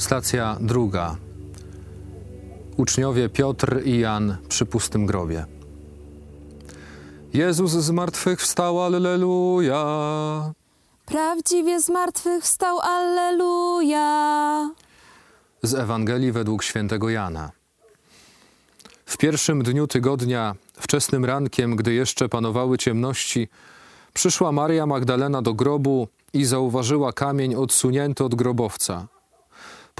Stacja druga. Uczniowie Piotr i Jan przy pustym grobie. Jezus z martwych wstał, alleluja. Prawdziwie zmartwychwstał, Alleluja! Z Ewangelii według świętego Jana. W pierwszym dniu tygodnia, wczesnym rankiem, gdy jeszcze panowały ciemności, przyszła Maria Magdalena do grobu i zauważyła kamień odsunięty od grobowca.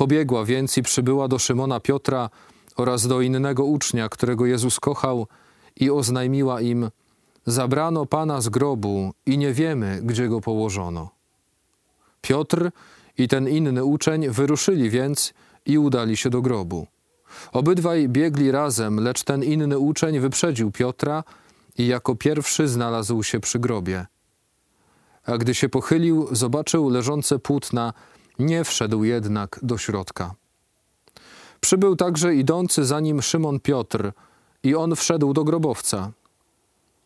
Pobiegła więc i przybyła do Szymona Piotra oraz do innego ucznia, którego Jezus kochał, i oznajmiła im: Zabrano pana z grobu i nie wiemy, gdzie go położono. Piotr i ten inny uczeń wyruszyli więc i udali się do grobu. Obydwaj biegli razem, lecz ten inny uczeń wyprzedził Piotra i jako pierwszy znalazł się przy grobie. A gdy się pochylił, zobaczył leżące płótna, nie wszedł jednak do środka. Przybył także idący za nim Szymon Piotr i on wszedł do grobowca.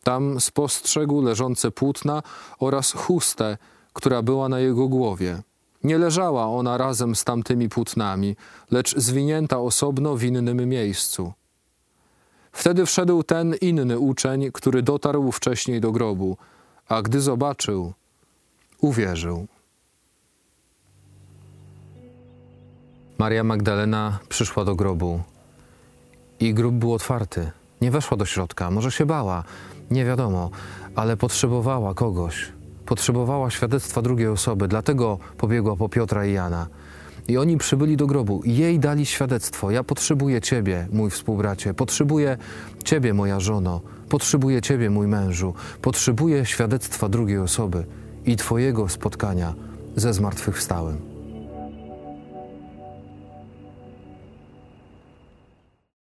Tam spostrzegł leżące płótna oraz chustę, która była na jego głowie. Nie leżała ona razem z tamtymi płótnami, lecz zwinięta osobno w innym miejscu. Wtedy wszedł ten inny uczeń, który dotarł wcześniej do grobu, a gdy zobaczył, uwierzył. Maria Magdalena przyszła do grobu i grób był otwarty. Nie weszła do środka, może się bała, nie wiadomo, ale potrzebowała kogoś. Potrzebowała świadectwa drugiej osoby, dlatego pobiegła po Piotra i Jana. I oni przybyli do grobu i jej dali świadectwo. Ja potrzebuję Ciebie, mój współbracie, potrzebuję Ciebie, moja żono, potrzebuję Ciebie, mój mężu, potrzebuję świadectwa drugiej osoby i Twojego spotkania ze zmartwychwstałym.